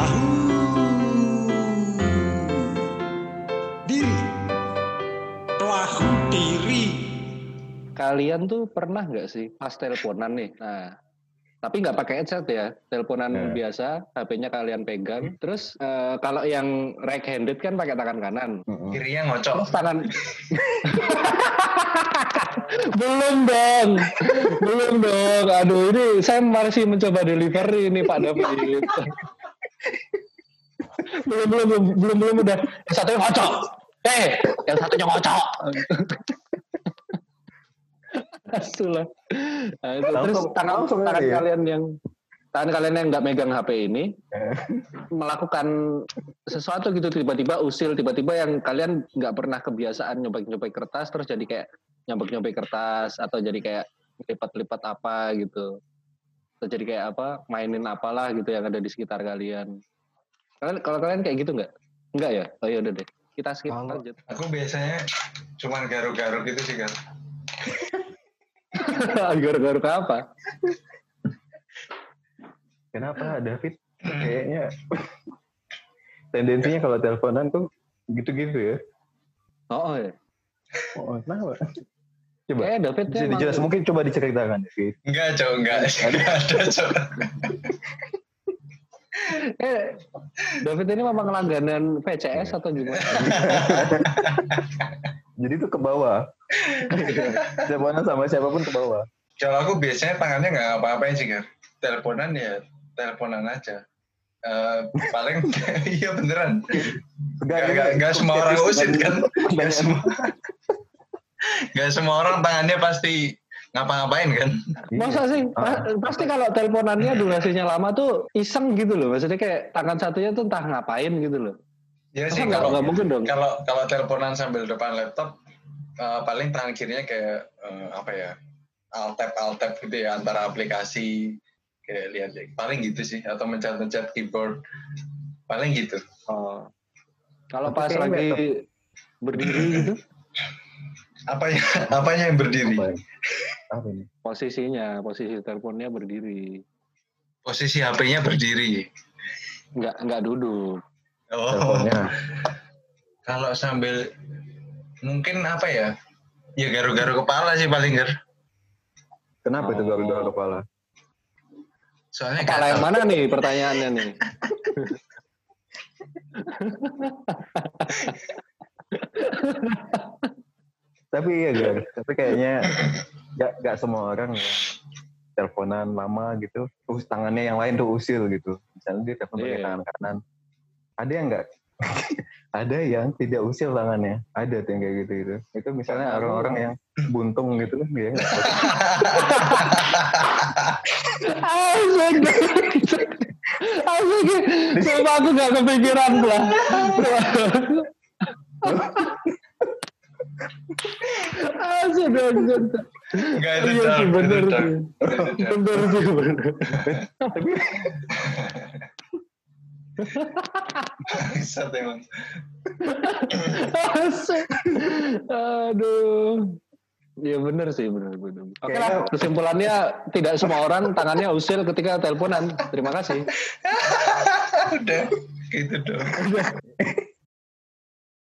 tahu diri tahu diri. Kalian tuh pernah nggak sih pas teleponan nih? Nah tapi nggak pakai headset ya. Teleponan yeah. biasa HP-nya kalian pegang. Hmm. Terus uh, kalau yang right handed kan pakai tangan kanan. Hmm. Kirinya ngocok. Terus tangan belum dong belum dong aduh ini saya masih mencoba delivery ini Pak David. belum belum belum belum belum udah yang satunya ngocok. Eh, yang satunya ngocok. Asulah. Nah, itu. Terus tangan tangan ya? kalian yang tangan kalian yang nggak megang HP ini Eh. melakukan sesuatu gitu tiba-tiba usil tiba-tiba yang kalian nggak pernah kebiasaan nyobek-nyobek kertas terus jadi kayak nyobek-nyobek kertas atau jadi kayak lipat-lipat apa gitu atau jadi kayak apa mainin apalah gitu yang ada di sekitar kalian. Kalian kalau kalian kayak gitu nggak? Nggak ya? Oh ya udah deh. Kita skip Kalau- lanjut. Aku biasanya cuman garuk-garuk gitu sih kan. garuk-garuk apa? Kenapa David? Kayaknya tendensinya kalau teleponan tuh gitu-gitu ya? oh, oh ya. Oh, kenapa? Coba kayak David bisa emang- dijelasin mungkin coba diceritakan David. Enggak, cowok, enggak. Enggak ada, cowok. eh, David ini memang langganan VCS atau gimana Jadi tuh ke bawah. Teleponan sama siapa pun ke bawah. Kalau aku biasanya tangannya nggak apa-apain sih, kan. Teleponan ya teleponan aja. Eh, paling iya beneran. Nggak, nggak, nggak semua orang usit kan. Nggak semua, nggak semua orang tangannya pasti ngapa-ngapain kan. Masa sih? Pa- Pasti kalau teleponannya durasinya lama tuh iseng gitu loh. Maksudnya kayak tangan satunya tuh entah ngapain gitu loh. Ya Masa sih nggak kalau nggak mungkin dong. kalau kalau teleponan sambil depan laptop eh, paling tangan kirinya kayak eh, apa ya alt tab alt tab gitu ya antara aplikasi kayak lihat ya paling gitu sih atau mencet-mencet keyboard paling gitu Oh. Kalau pas lagi berdiri gitu, apanya apanya yang berdiri Apa, apa ini? posisinya, posisi teleponnya berdiri. posisi HP-nya berdiri Nggak nggak duduk. oh Teleponnya. kalau sambil mungkin apa ya ya garu-garu kepala sih paling gar Kenapa itu Oh. garu-garu kepala? soalnya Kepala yang mana nih pertanyaannya nih? Tapi iya Gar, tapi kayaknya gak, gak semua orang yang teleponan lama gitu, terus tangannya yang lain tuh usil gitu. Misalnya dia telepon pakai Iya. tangan kanan. Ada yang enggak? ada yang tidak usil tangannya. Ada tuh yang kayak gitu gitu. Itu misalnya orang-orang yang buntung gitu kan tahu. Asik. Asik. Sumpah aku gak kepikiran lah. Asik asik. Enggak itu Iya sih bener sih. Bener sih bener. Bangsat emang. Aduh. Iya bener sih bener bener. Oke lah Kayaknya- kesimpulannya tidak semua orang tangannya usil ketika teleponan. Terima kasih. Udah gitu dong.